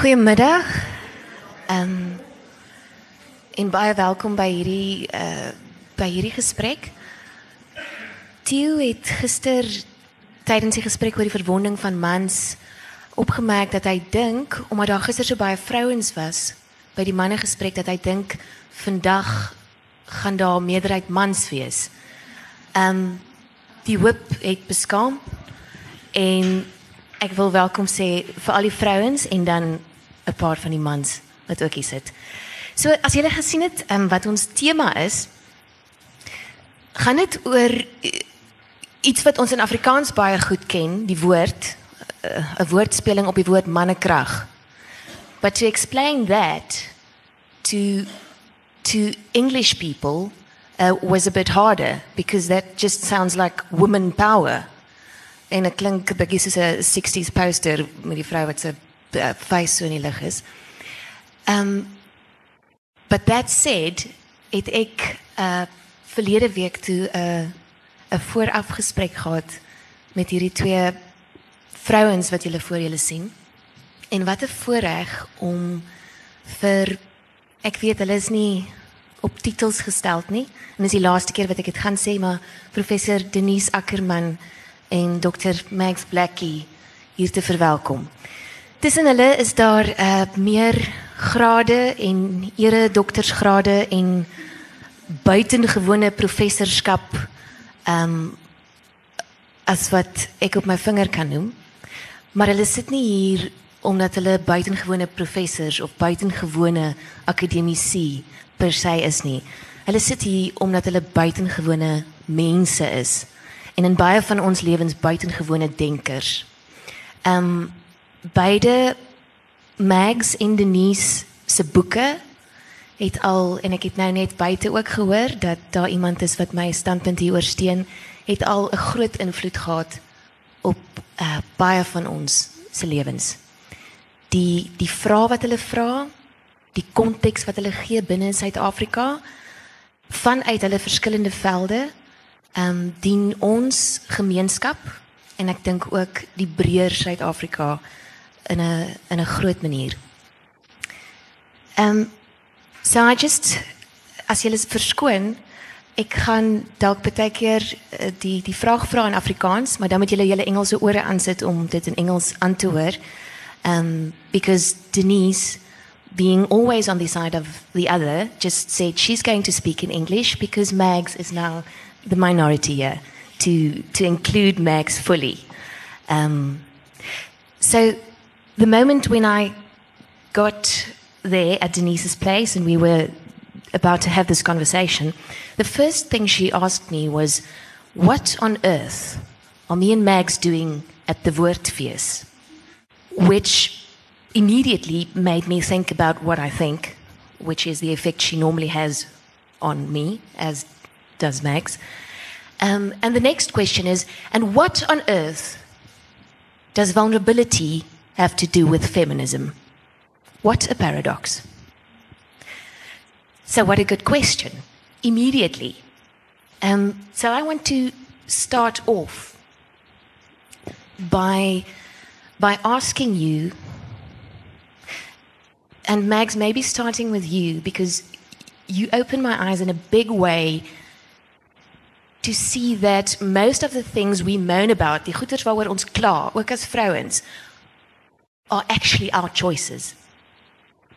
Goedemiddag. Um, en baie welkom by hierdie uh by hierdie gesprek. Theo het gister tydens die gesprek oor die verwonding van mans opgemerk dat hy dink omdat daar gister so baie vrouens was by die manne gesprek dat hy dink vandag gaan daar meerderheid mans wees. Um die hoop het beskaam en ek wil welkom sê vir al die vrouens en dan 'n paar van die mans wat ook hier sit. So as julle gesien het um, wat ons tema is, gaan dit oor eh, iets wat ons in Afrikaans baie goed ken, die woord eh, 'n uh, woordspeling op die woord mannekrag. But to explain that to to English people uh, was a bit harder because that just sounds like woman power. En dit klink 'n bietjie soos 'n 60s poster met die vrou wat se face so in die lig is. Um but that said, het ek uh verlede week toe 'n uh, 'n voorafgesprek gehad met hierdie twee vrouens wat julle voor julle sien. En wat 'n voorreg om vir ek weet hulle is nie op titels gestel nie. En dis die laaste keer wat ek dit gaan sê, maar professor Denise Ackerman en Dr. Max Blackie hier te verwelkom. Tussen hulle is daar uh, meer grade en ere doktorsgrade en buitengewone professorskap ehm um, as wat ek op my vinger kan noem. Maar hulle sit nie hier omdat hulle buitengewone professors of buitengewone akademici per se is nie. Hulle sit hier omdat hulle buitengewone mense is en in baie van ons lewens buitengewone denkers. Ehm um, beide Mags en Denise se boeke het al en ek het nou net buite ook gehoor dat daar iemand is wat my standpunt hieroor steun, het al 'n groot invloed gehad op uh, baie van ons se lewens. Die die vrae wat hulle vra, die konteks wat hulle gee binne Suid-Afrika vanuit hulle verskillende velde ehm um, dien ons gemeenskap en ek dink ook die breër Suid-Afrika in 'n in 'n groot manier. Ehm um, so I just as is verskoon, ek gaan dalk baie keer uh, die die vraag vra in Afrikaans, maar dan moet julle julle Engelse ore aansit om dit in Engels aan te hoor. Um because Denise being always on the side of the other just said she's going to speak in English because Mags is now the minority here to to include Mags fully. Um so the moment when I got there at Denise's place and we were about to have this conversation, the first thing she asked me was, What on earth are me and Mags doing at the Woordfees? Which immediately made me think about what I think, which is the effect she normally has on me, as does Mags. Um, and the next question is, and what on earth does vulnerability have to do with feminism? What a paradox. So, what a good question. Immediately. Um, so, I want to start off by, by asking you, and Mags, maybe starting with you, because you open my eyes in a big way to see that most of the things we moan about, die goeders waaroor ons kla, ook as vrouens, are actually our choices.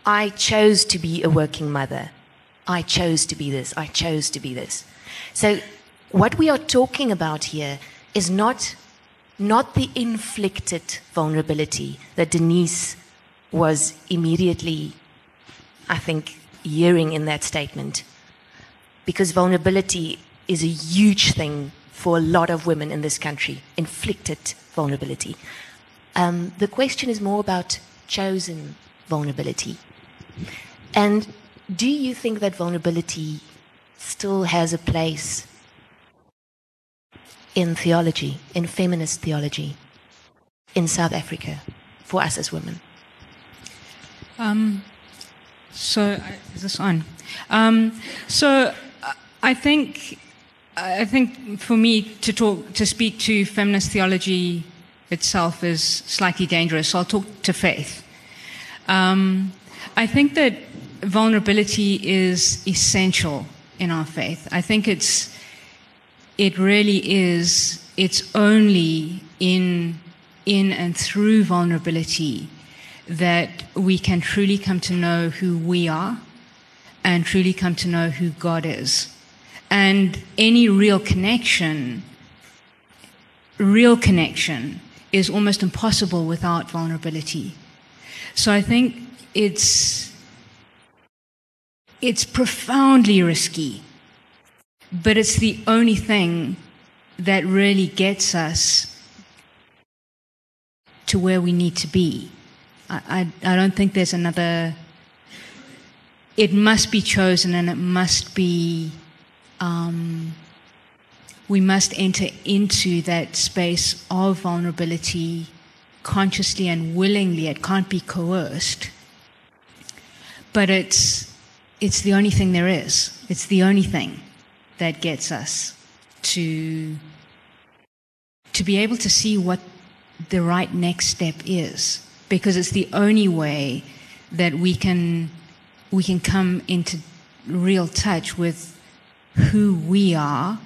I chose to be a working mother. I chose to be this. I chose to be this. So, what we are talking about here is not, not the inflicted vulnerability that Denise was immediately, I think, hearing in that statement. Because vulnerability is a huge thing for a lot of women in this country, inflicted vulnerability. Um, the question is more about chosen vulnerability. And do you think that vulnerability still has a place in theology, in feminist theology, in South Africa, for us as women? Um, so, is this on? Um, so, I think, I think for me to talk, to speak to feminist theology itself is slightly dangerous. So I'll talk to faith. Um, I think that vulnerability is essential in our faith. I think it's, it really is, it's only in, in and through vulnerability that we can truly come to know who we are and truly come to know who God is. And any real connection, real connection, is almost impossible without vulnerability. So I think it's it's profoundly risky, but it's the only thing that really gets us to where we need to be. I, I, I don't think there's another. It must be chosen and it must be. Um, we must enter into that space of vulnerability consciously and willingly. It can't be coerced. But it's, it's the only thing there is. It's the only thing that gets us to, to be able to see what the right next step is. Because it's the only way that we can, we can come into real touch with who we are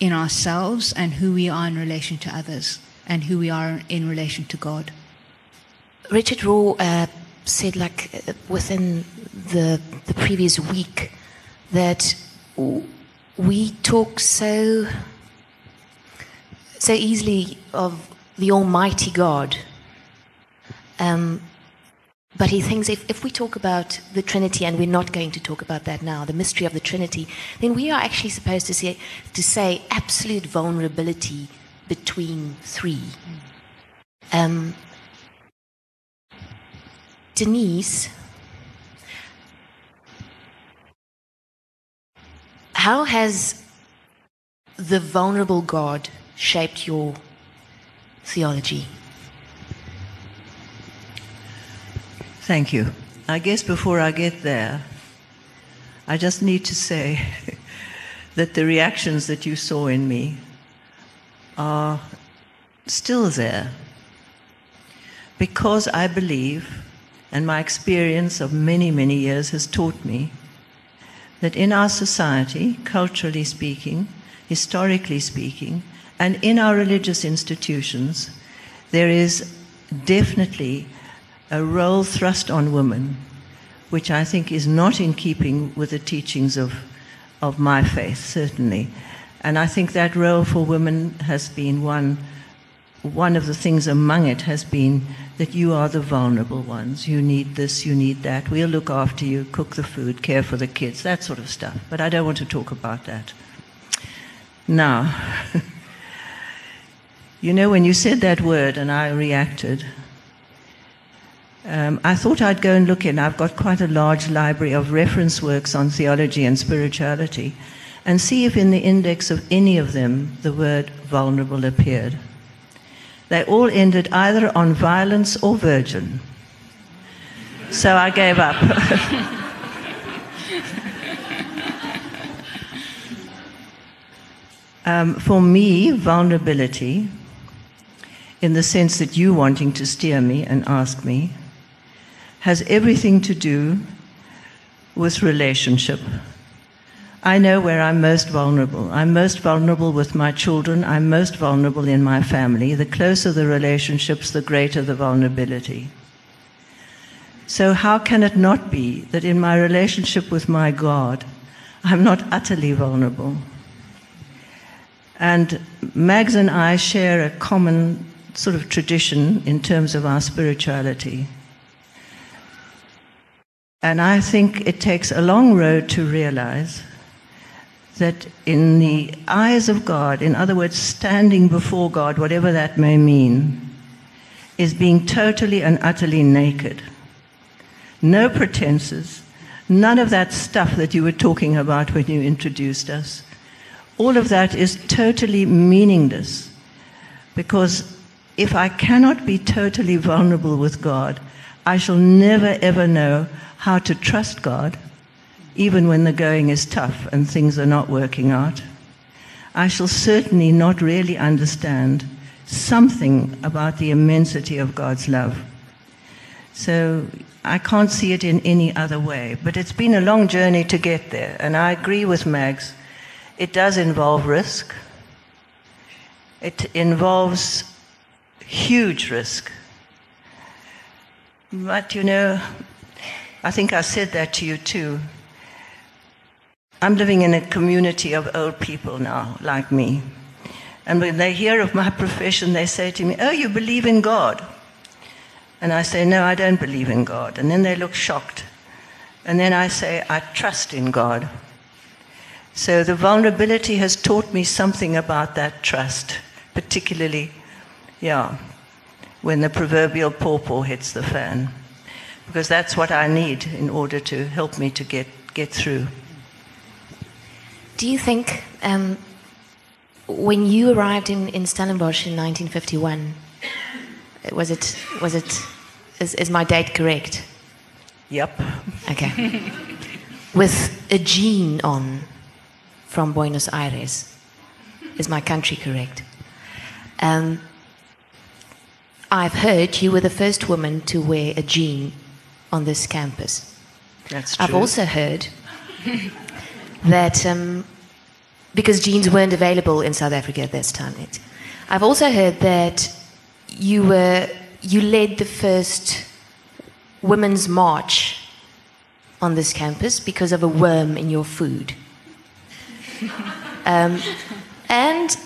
in ourselves and who we are in relation to others and who we are in relation to God. Richard Rohr uh, said, like uh, within the the previous week, that we talk so so easily of the Almighty God. Um, but he thinks if, if we talk about the Trinity, and we're not going to talk about that now, the mystery of the Trinity, then we are actually supposed to say, to say absolute vulnerability between three. Um, Denise, how has the vulnerable God shaped your theology? Thank you. I guess before I get there, I just need to say that the reactions that you saw in me are still there because I believe, and my experience of many, many years has taught me, that in our society, culturally speaking, historically speaking, and in our religious institutions, there is definitely a role thrust on women, which I think is not in keeping with the teachings of, of my faith, certainly. And I think that role for women has been one, one of the things among it has been that you are the vulnerable ones. You need this, you need that. We'll look after you, cook the food, care for the kids, that sort of stuff. But I don't want to talk about that. Now, you know, when you said that word and I reacted, um, I thought I'd go and look in. I've got quite a large library of reference works on theology and spirituality and see if in the index of any of them the word vulnerable appeared. They all ended either on violence or virgin. So I gave up. um, for me, vulnerability, in the sense that you wanting to steer me and ask me, has everything to do with relationship I know where I'm most vulnerable. I'm most vulnerable with my children. I'm most vulnerable in my family. The closer the relationships, the greater the vulnerability. So, how can it not be that in my relationship with my God, I'm not utterly vulnerable? And Mags and I share a common sort of tradition in terms of our spirituality. And I think it takes a long road to realize that in the eyes of God, in other words, standing before God, whatever that may mean, is being totally and utterly naked. No pretenses, none of that stuff that you were talking about when you introduced us. All of that is totally meaningless because if I cannot be totally vulnerable with God, I shall never ever know how to trust God even when the going is tough and things are not working out. I shall certainly not really understand something about the immensity of God's love. So I can't see it in any other way. But it's been a long journey to get there. And I agree with Mags. It does involve risk. It involves huge risk. But you know, I think I said that to you too. I'm living in a community of old people now, like me. And when they hear of my profession, they say to me, Oh, you believe in God? And I say, No, I don't believe in God. And then they look shocked. And then I say, I trust in God. So the vulnerability has taught me something about that trust, particularly, yeah, when the proverbial pawpaw hits the fan. Because that's what I need in order to help me to get, get through. Do you think um, when you arrived in, in Stellenbosch in 1951, was it, was it, is, is my date correct? Yep. Okay. With a jean on from Buenos Aires, is my country correct? Um, I've heard you were the first woman to wear a jean on this campus. That's true. I've also heard that um, because jeans weren't available in South Africa at this time, it, I've also heard that you were you led the first women's march on this campus because of a worm in your food. Um, and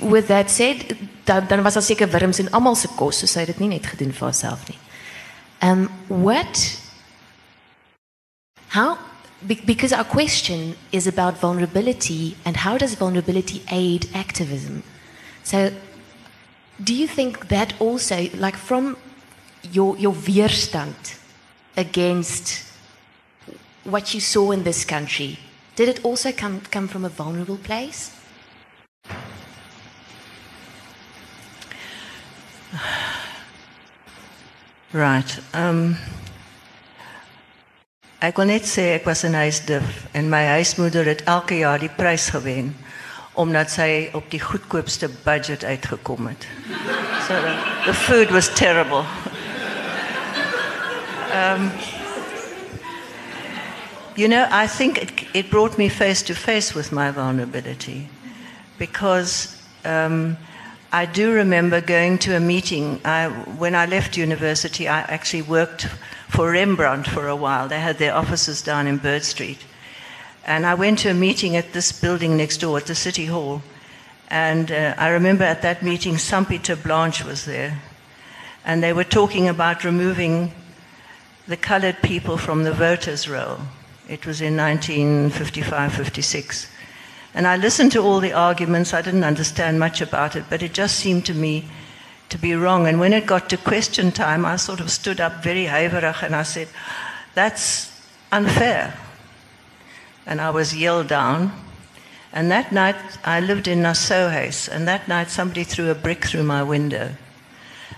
with that said, dan, dan was daar seker wurms in almal se kos, so sy het dit nie net gedoen vir haarself nie. Um what how because our question is about vulnerability and how does vulnerability aid activism? So do you think that also like from your your weerstand against what you saw in this country did it also come come from a vulnerable place Right. Um, ek wil net sê ek was in huisdif en my huismoeder het elke jaar die prys gewen omdat sy op die goedkoopste budget uitgekom het. So the, the food was terrible. Um, you know, I think it, it brought me face to face with my vulnerability because um, I do remember going to a meeting. I, when I left university, I actually worked for Rembrandt for a while. They had their offices down in Bird Street. And I went to a meeting at this building next door at the City Hall. And uh, I remember at that meeting, Sampita Blanche was there. And they were talking about removing the colored people from the voters' roll. It was in 1955 56. And I listened to all the arguments. I didn't understand much about it, but it just seemed to me to be wrong. And when it got to question time, I sort of stood up very huiverig and I said, That's unfair. And I was yelled down. And that night, I lived in House, and that night somebody threw a brick through my window.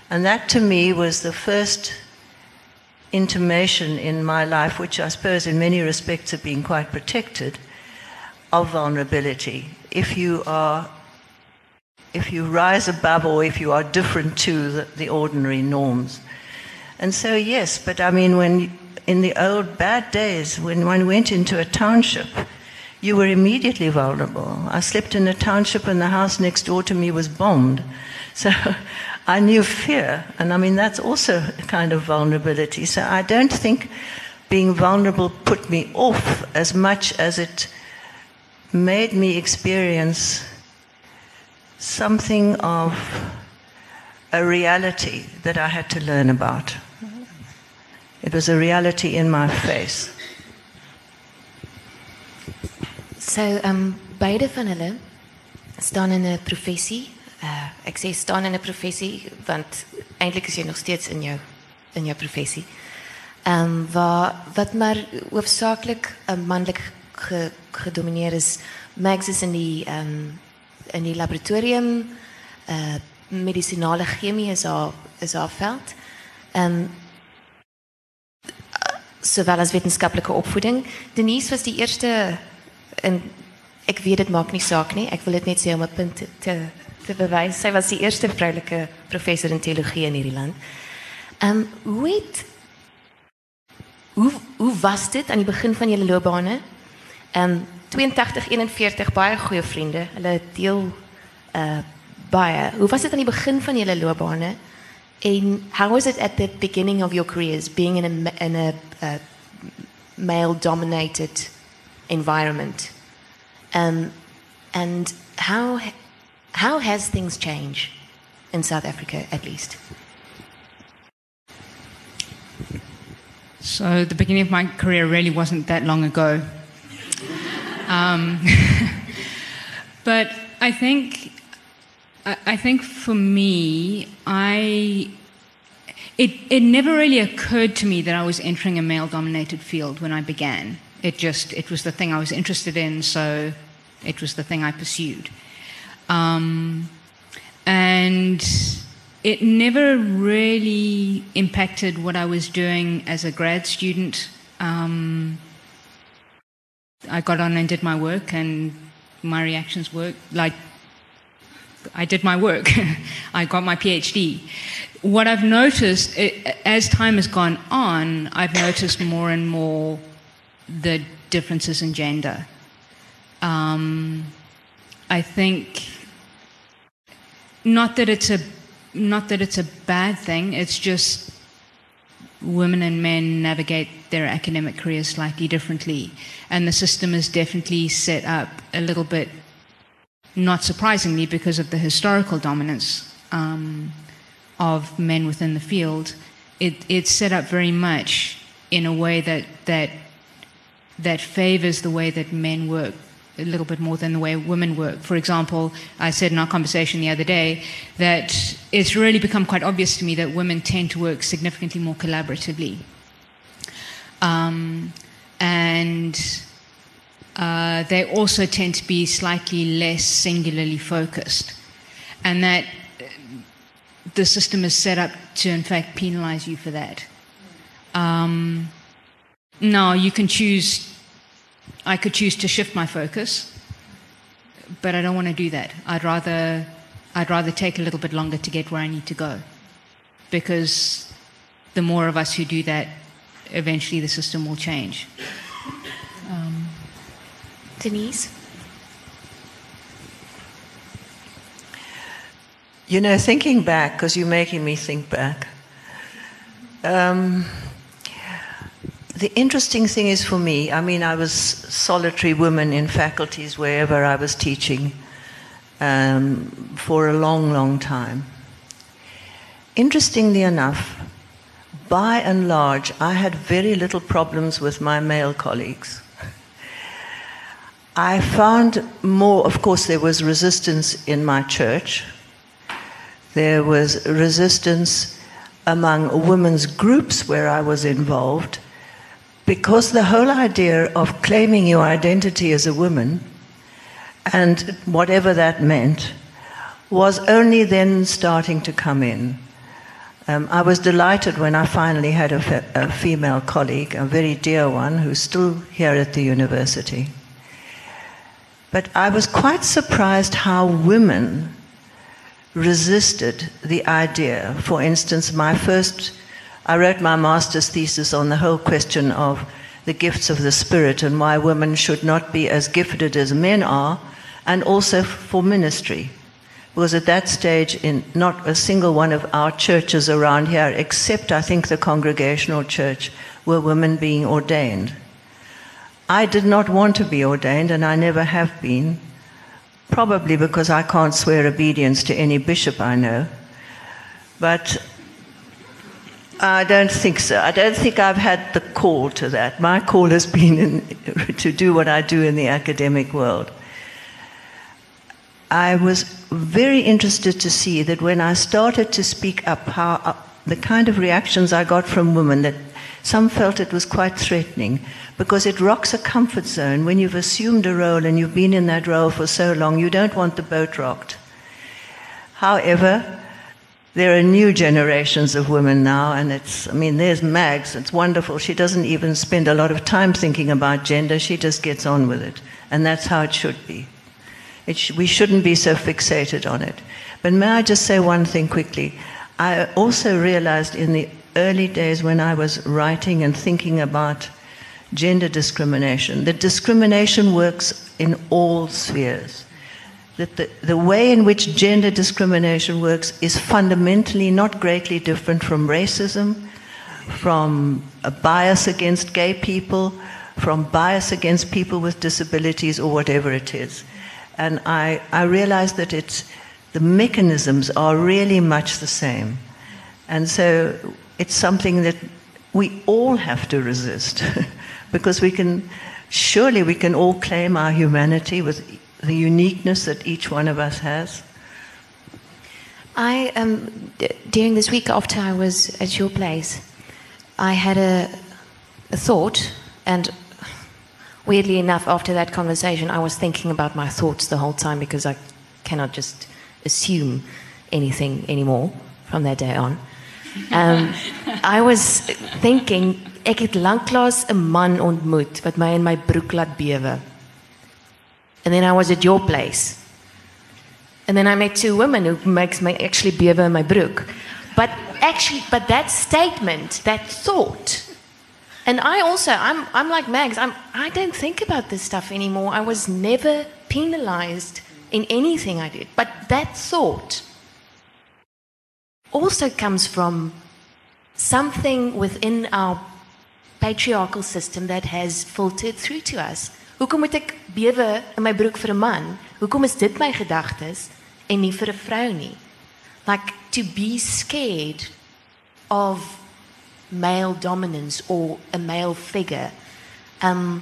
And that to me was the first intimation in my life, which I suppose in many respects had been quite protected, of vulnerability. If you are, if you rise above or if you are different to the, the ordinary norms. And so, yes, but I mean, when in the old bad days, when one went into a township, you were immediately vulnerable. I slept in a township and the house next door to me was bombed. So I knew fear. And I mean, that's also a kind of vulnerability. So I don't think being vulnerable put me off as much as it made me experience something of a reality that I had to learn about. It was a reality in my face. So um beide van hulle staan in 'n professie. Uh ek sê staan in 'n professie want eintlik is jy nog steeds in jou in jou professie. Ehm um, waar wat maar hoofsaaklik 'n manlik ge, gedomineer is. Max is in die ehm um, in die laboratorium uh medisinale chemie is haar is haar veld. Ehm um, sowel as wetenskaplike opvoeding. Denise was die eerste en ek weet dit maak nie saak nie. Ek wil dit net sê om 'n punt te te, bewys. Sy was die eerste vroulike professor in teologie in hierdie land. Ehm um, hoe het hoe hoe was dit aan die begin van julle loopbane? Ehm um, 82 41 baie goeie vriende. Hulle deel uh baie. Hoe was dit aan die begin van julle loopbane? En how was it at the beginning of your careers being in a in a uh, male dominated environment? Um and how how has things changed in South Africa at least? So the beginning of my career really wasn't that long ago. Um, but I think, I think for me, I it it never really occurred to me that I was entering a male-dominated field when I began. It just it was the thing I was interested in, so it was the thing I pursued. Um, and it never really impacted what I was doing as a grad student. Um, I got on and did my work, and my reactions worked. Like, I did my work. I got my PhD. What I've noticed, as time has gone on, I've noticed more and more the differences in gender. Um, I think not that it's a not that it's a bad thing, it's just women and men navigate their academic careers slightly differently. And the system is definitely set up a little bit, not surprisingly, because of the historical dominance um, of men within the field. It, it's set up very much in a way that, that, that favors the way that men work a little bit more than the way women work. For example, I said in our conversation the other day that it's really become quite obvious to me that women tend to work significantly more collaboratively. Um, and uh, they also tend to be slightly less singularly focused. And that the system is set up to, in fact, penalize you for that. Um, now, you can choose I could choose to shift my focus, but I don't want to do that. I'd rather, I'd rather take a little bit longer to get where I need to go. Because the more of us who do that, eventually the system will change. Um, Denise? You know, thinking back, because you're making me think back, um, the interesting thing is for me, I mean, I was solitary woman in faculties wherever I was teaching um, for a long, long time. Interestingly enough, by and large, I had very little problems with my male colleagues. I found more, of course, there was resistance in my church. There was resistance among women's groups where I was involved because the whole idea of claiming your identity as a woman, and whatever that meant, was only then starting to come in. Um, I was delighted when I finally had a, fe- a female colleague, a very dear one, who's still here at the university. But I was quite surprised how women resisted the idea. For instance, my first I wrote my master's thesis on the whole question of the gifts of the Spirit and why women should not be as gifted as men are, and also for ministry. Because at that stage, in not a single one of our churches around here, except I think the Congregational Church, were women being ordained. I did not want to be ordained, and I never have been, probably because I can't swear obedience to any bishop I know. But I don't think so. I don't think I've had the call to that. My call has been in, to do what I do in the academic world. I was very interested to see that when I started to speak up, how uh, the kind of reactions I got from women that some felt it was quite threatening because it rocks a comfort zone. When you've assumed a role and you've been in that role for so long, you don't want the boat rocked. However, there are new generations of women now, and it's, I mean, there's Mags, it's wonderful. She doesn't even spend a lot of time thinking about gender, she just gets on with it. And that's how it should be. It sh- we shouldn't be so fixated on it. But may I just say one thing quickly? I also realized in the early days when I was writing and thinking about gender discrimination, that discrimination works in all spheres. That the, the way in which gender discrimination works is fundamentally not greatly different from racism, from a bias against gay people, from bias against people with disabilities, or whatever it is. And I, I realized that it's, the mechanisms are really much the same. And so it's something that we all have to resist because we can, surely we can all claim our humanity with the uniqueness that each one of us has. I um, d- during this week after I was at your place, I had a, a thought, and weirdly enough, after that conversation, I was thinking about my thoughts the whole time because I cannot just assume anything anymore from that day on. Um, I was thinking, ek het lanklaas 'n man ontmoet wat my in my broek laat bewe. And then I was at your place. And then I met two women who makes me actually bewe in my brook. But actually, but that statement, that thought, and I also, I'm, I'm like Mags, I'm, I don't think about this stuff anymore. I was never penalized in anything I did. But that thought also comes from something within our patriarchal system that has filtered through to us. Hoekom moet ek bewe in my broek vir 'n man? Hoekom is dit my gedagtes en nie vir 'n vrou nie? Like to be scared of male dominance or a male figure. Um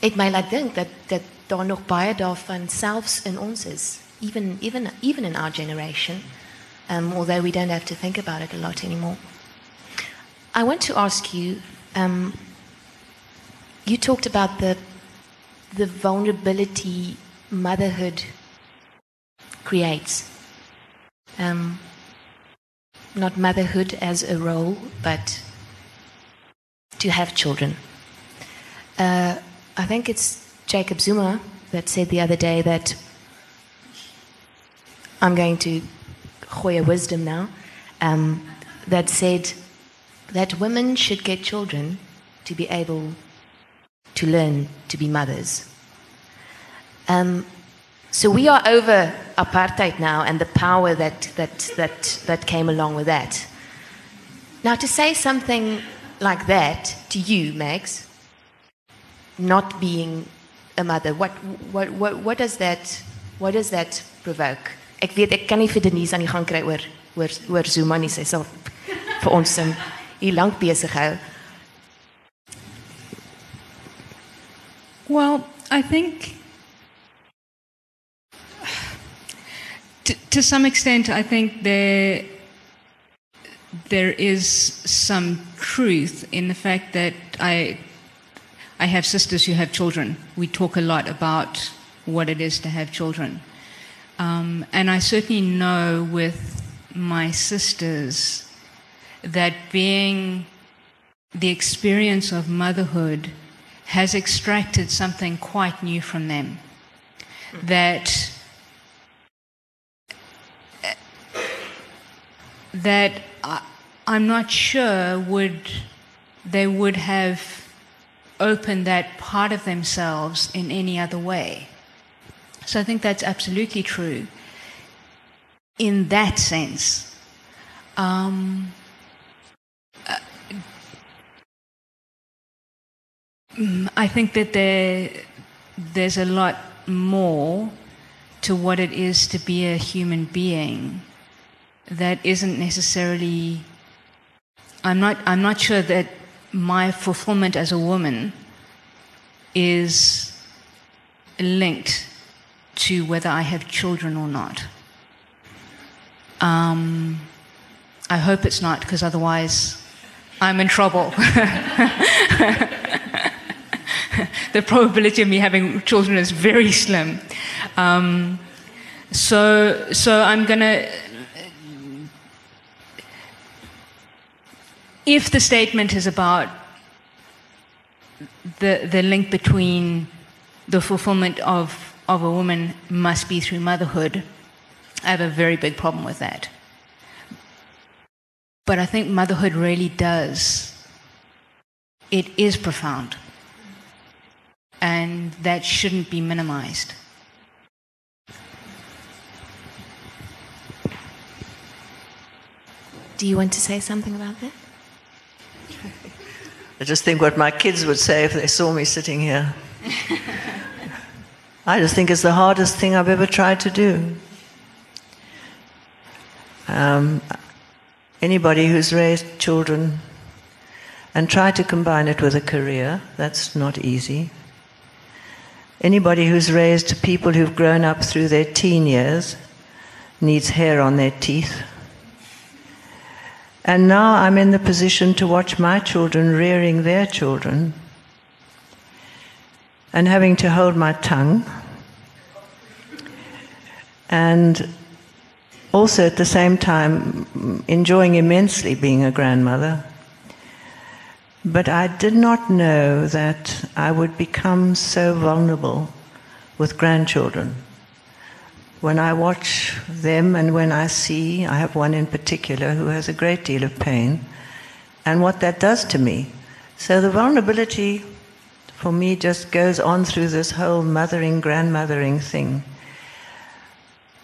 it my laat dink dat dat daar nog baie daarvan selfs in ons is, even even even in our generation. Um although we don't have to think about it a lot anymore. I want to ask you um you talked about the the vulnerability motherhood creates. Um, not motherhood as a role, but to have children. Uh, I think it's Jacob Zuma that said the other day that I'm going to gooi wisdom now. Um, that said that women should get children to be able to learn to be mothers. Um, so we are over apartheid now and the power that, that, that, that came along with that. Now, to say something like that to you, Mags, not being a mother, what, what, what, what, does, that, what does that provoke? Ek weet ek kan nie vir Denise aan die gang kry oor oor oor Zuma nie, sy sal vir ons um, hier lank besig hou. Well, I think to, to some extent, I think there there is some truth in the fact that I I have sisters who have children. We talk a lot about what it is to have children, um, and I certainly know with my sisters that being the experience of motherhood has extracted something quite new from them. That that I, I'm not sure would they would have opened that part of themselves in any other way. So I think that's absolutely true. In that sense, um, I think that there, there's a lot more to what it is to be a human being that isn't necessarily. I'm not, I'm not sure that my fulfillment as a woman is linked to whether I have children or not. Um, I hope it's not, because otherwise I'm in trouble. the probability of me having children is very slim. Um, so, so I'm going to. If the statement is about the, the link between the fulfillment of, of a woman must be through motherhood, I have a very big problem with that. but I think motherhood really does. It is profound. And that shouldn't be minimized. Do you want to say something about that? I just think what my kids would say if they saw me sitting here. I just think it's the hardest thing I've ever tried to do. Um, anybody who's raised children and tried to combine it with a career, that's not easy. Anybody who's raised people who've grown up through their teen years needs hair on their teeth. And now I'm in the position to watch my children rearing their children and having to hold my tongue. And also at the same time enjoying immensely being a grandmother. But I did not know that I would become so vulnerable with grandchildren. When I watch them and when I see, I have one in particular who has a great deal of pain, and what that does to me. So the vulnerability for me just goes on through this whole mothering, grandmothering thing.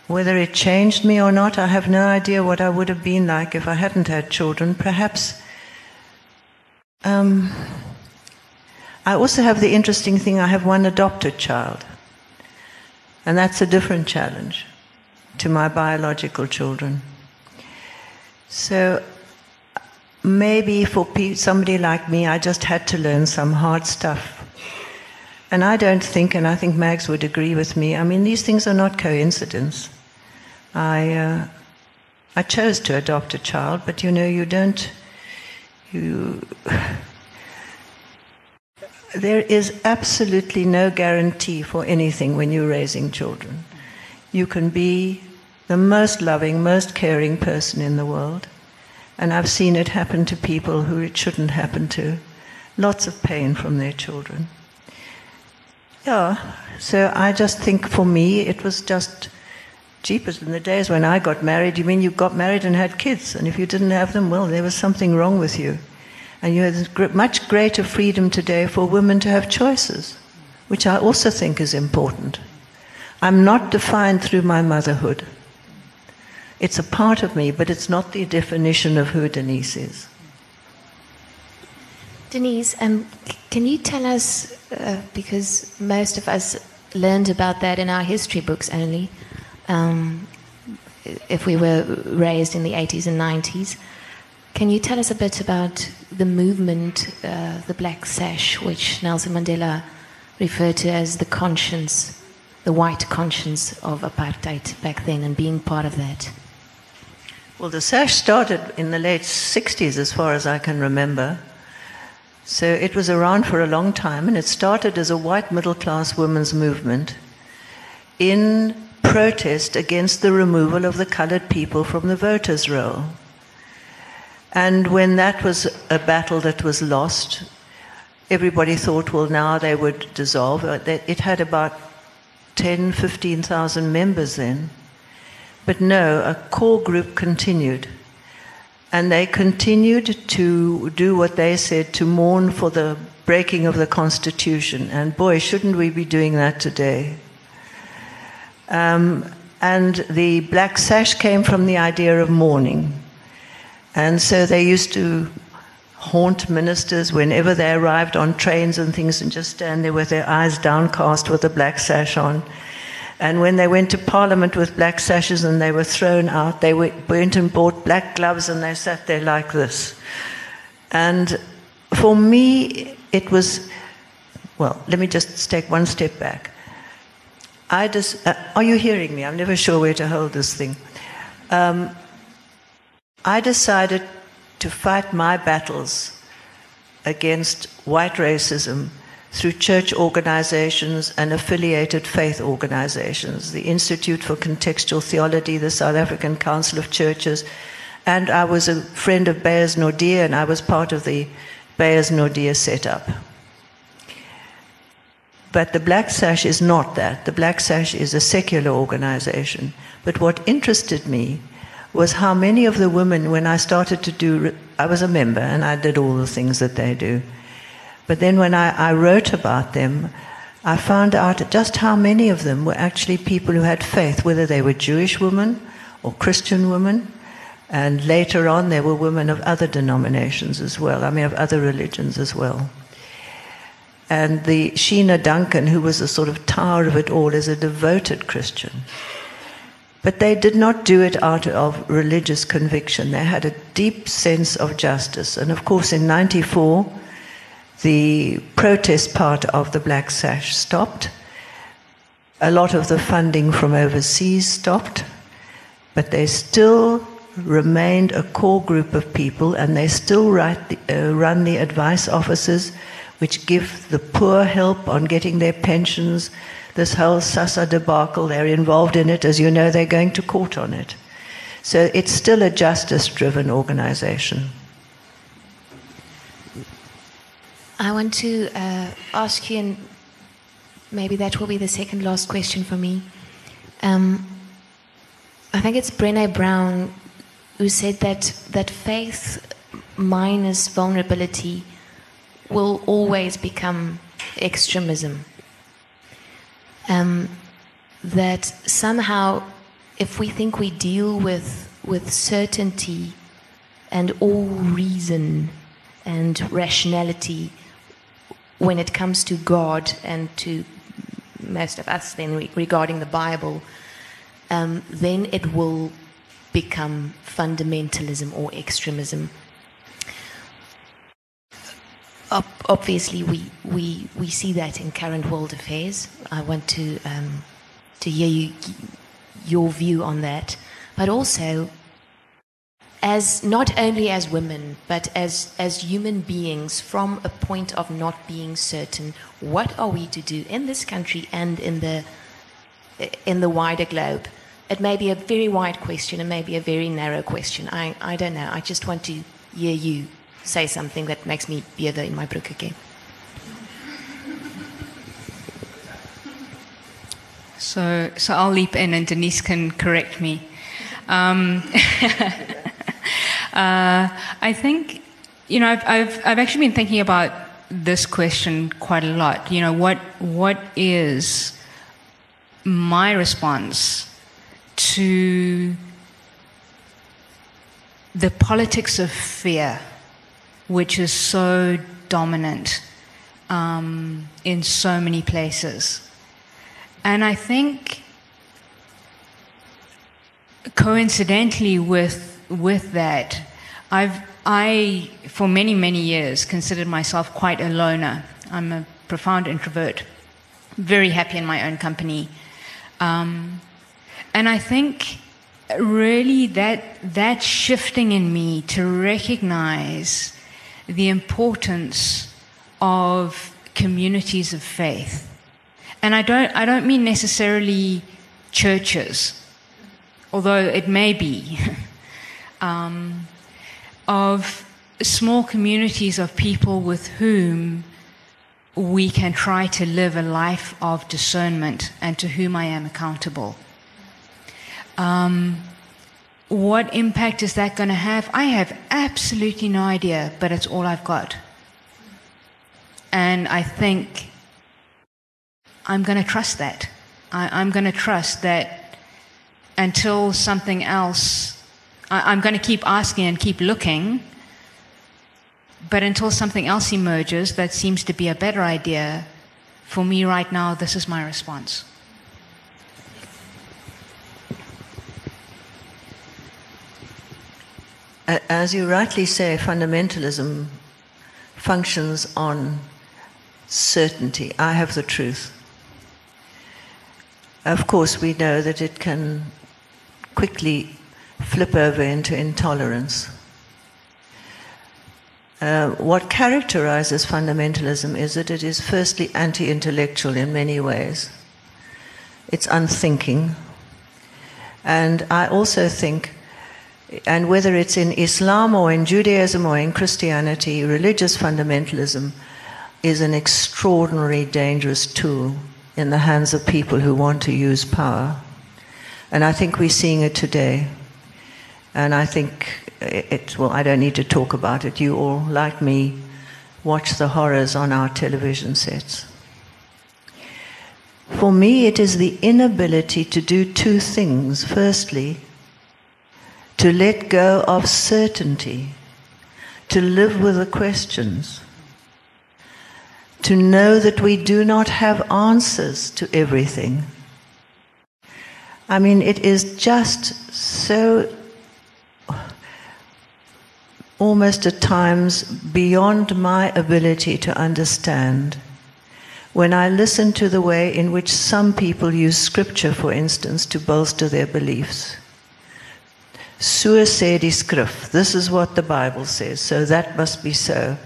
Whether it changed me or not, I have no idea what I would have been like if I hadn't had children. Perhaps. Um, I also have the interesting thing I have one adopted child. And that's a different challenge to my biological children. So maybe for somebody like me, I just had to learn some hard stuff. And I don't think, and I think Mags would agree with me, I mean, these things are not coincidence. I, uh, I chose to adopt a child, but you know, you don't, you, there is absolutely no guarantee for anything when you're raising children. You can be the most loving, most caring person in the world. And I've seen it happen to people who it shouldn't happen to. Lots of pain from their children. Yeah, so I just think for me it was just jeepers. In the days when I got married, you mean you got married and had kids, and if you didn't have them, well, there was something wrong with you. And you have much greater freedom today for women to have choices, which I also think is important. I'm not defined through my motherhood. It's a part of me, but it's not the definition of who Denise is. Denise, um, can you tell us, uh, because most of us learned about that in our history books only, um, if we were raised in the 80s and 90s, can you tell us a bit about the movement, uh, the Black Sash, which Nelson Mandela referred to as the conscience, the white conscience of apartheid back then, and being part of that? Well, the sash started in the late 60s, as far as I can remember. So it was around for a long time, and it started as a white middle class women's movement in protest against the removal of the colored people from the voters' roll. And when that was a battle that was lost, everybody thought, well, now they would dissolve. Uh, it had about 10, 15,000 members then. But no, a core group continued. And they continued to do what they said to mourn for the breaking of the Constitution. And boy, shouldn't we be doing that today? Um, and the black sash came from the idea of mourning. And so they used to haunt ministers whenever they arrived on trains and things and just stand there with their eyes downcast with a black sash on. And when they went to Parliament with black sashes and they were thrown out, they went and bought black gloves and they sat there like this. And for me, it was, well, let me just take one step back. I just, uh, are you hearing me? I'm never sure where to hold this thing. Um, I decided to fight my battles against white racism through church organizations and affiliated faith organizations, the Institute for Contextual Theology, the South African Council of Churches, and I was a friend of Beyers Naudé, and I was part of the Beyers Naudé setup. But the Black Sash is not that. The Black Sash is a secular organization. But what interested me was how many of the women, when I started to do, I was a member and I did all the things that they do. But then when I, I wrote about them, I found out just how many of them were actually people who had faith, whether they were Jewish women or Christian women. And later on, there were women of other denominations as well, I mean, of other religions as well. And the Sheena Duncan, who was the sort of tower of it all, is a devoted Christian. But they did not do it out of religious conviction. They had a deep sense of justice. And of course, in 94, the protest part of the Black Sash stopped. A lot of the funding from overseas stopped. But they still remained a core group of people, and they still the, uh, run the advice offices which give the poor help on getting their pensions. This whole SASSA debacle, they're involved in it. As you know, they're going to court on it. So it's still a justice driven organization. I want to uh, ask you, and maybe that will be the second last question for me. Um, I think it's Brene Brown who said that, that faith minus vulnerability will always become extremism. Um, that somehow, if we think we deal with, with certainty and all reason and rationality when it comes to God and to most of us, then re- regarding the Bible, um, then it will become fundamentalism or extremism obviously, we, we, we see that in current world affairs. I want to, um, to hear you, your view on that. But also, as not only as women, but as, as human beings from a point of not being certain, what are we to do in this country and in the, in the wider globe? It may be a very wide question, it may be a very narrow question. I, I don't know. I just want to hear you say something that makes me bearder in my broek again. So, so I'll leap in and Denise can correct me. Um, uh, I think, you know, I've, I've, I've actually been thinking about this question quite a lot. You know, what, what is my response to the politics of fear? Which is so dominant um, in so many places. And I think coincidentally with, with that, I've, I, for many, many years, considered myself quite a loner. I'm a profound introvert, very happy in my own company. Um, and I think really that, that shifting in me to recognize the importance of communities of faith. And I don't, I don't mean necessarily churches, although it may be, um, of small communities of people with whom we can try to live a life of discernment and to whom I am accountable. Um, what impact is that going to have? I have absolutely no idea, but it's all I've got. And I think I'm going to trust that. I, am going to trust that until something else, I, I'm going to keep asking and keep looking, but until something else emerges that seems to be a better idea, for me right now, this is my response. As you rightly say, fundamentalism functions on certainty. I have the truth. Of course, we know that it can quickly flip over into intolerance. Uh, what characterizes fundamentalism is that it is firstly anti intellectual in many ways. It's unthinking. And I also think and whether it's in Islam or in Judaism or in Christianity, religious fundamentalism is an extraordinary dangerous tool in the hands of people who want to use power. And I think we're seeing it today. And I think it, well, I don't need to talk about it. You all, like me, watch the horrors on our television sets. For me, it is the inability to do two things. Firstly, to let go of certainty, to live with the questions, to know that we do not have answers to everything. I mean, it is just so almost at times beyond my ability to understand. When I listen to the way in which some people use scripture, for instance, to bolster their beliefs. Sê die skrif. This is what the Bible says, so that must be so.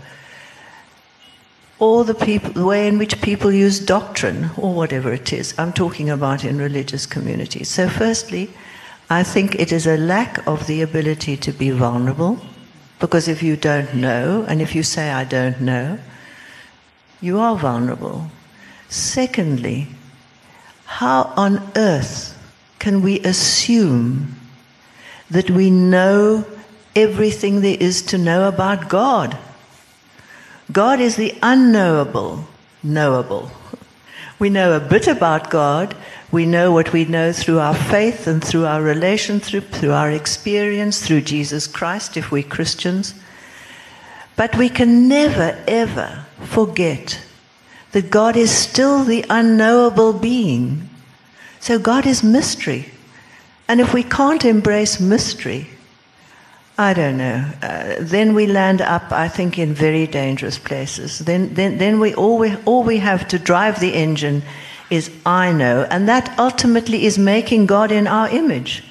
Or the, people, the way in which people use doctrine, or whatever it is, I'm talking about in religious communities. So, firstly, I think it is a lack of the ability to be vulnerable, because if you don't know, and if you say, I don't know, you are vulnerable. Secondly, how on earth can we assume that we know everything there is to know about God. God is the unknowable, knowable. We know a bit about God. We know what we know through our faith and through our relation, through, through our experience, through Jesus Christ, if we're Christians. But we can never, ever forget that God is still the unknowable being. So God is mystery. And if we can't embrace mystery, I don't know. Uh, then we land up, I think, in very dangerous places. Then, then, then we all, we all we have to drive the engine is I know, and that ultimately is making God in our image.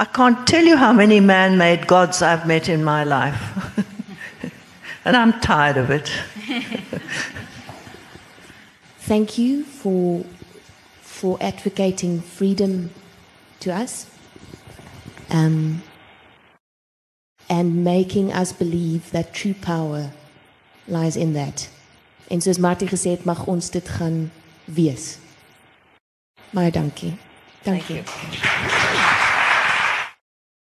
I can't tell you how many man made gods I've met in my life. and I'm tired of it. Thank you for for advocating freedom to us um, and making us believe that true power lies in that. En soos Martie gesê het, mag ons dit gaan wees. Baie dankie. Dankie. Thank you.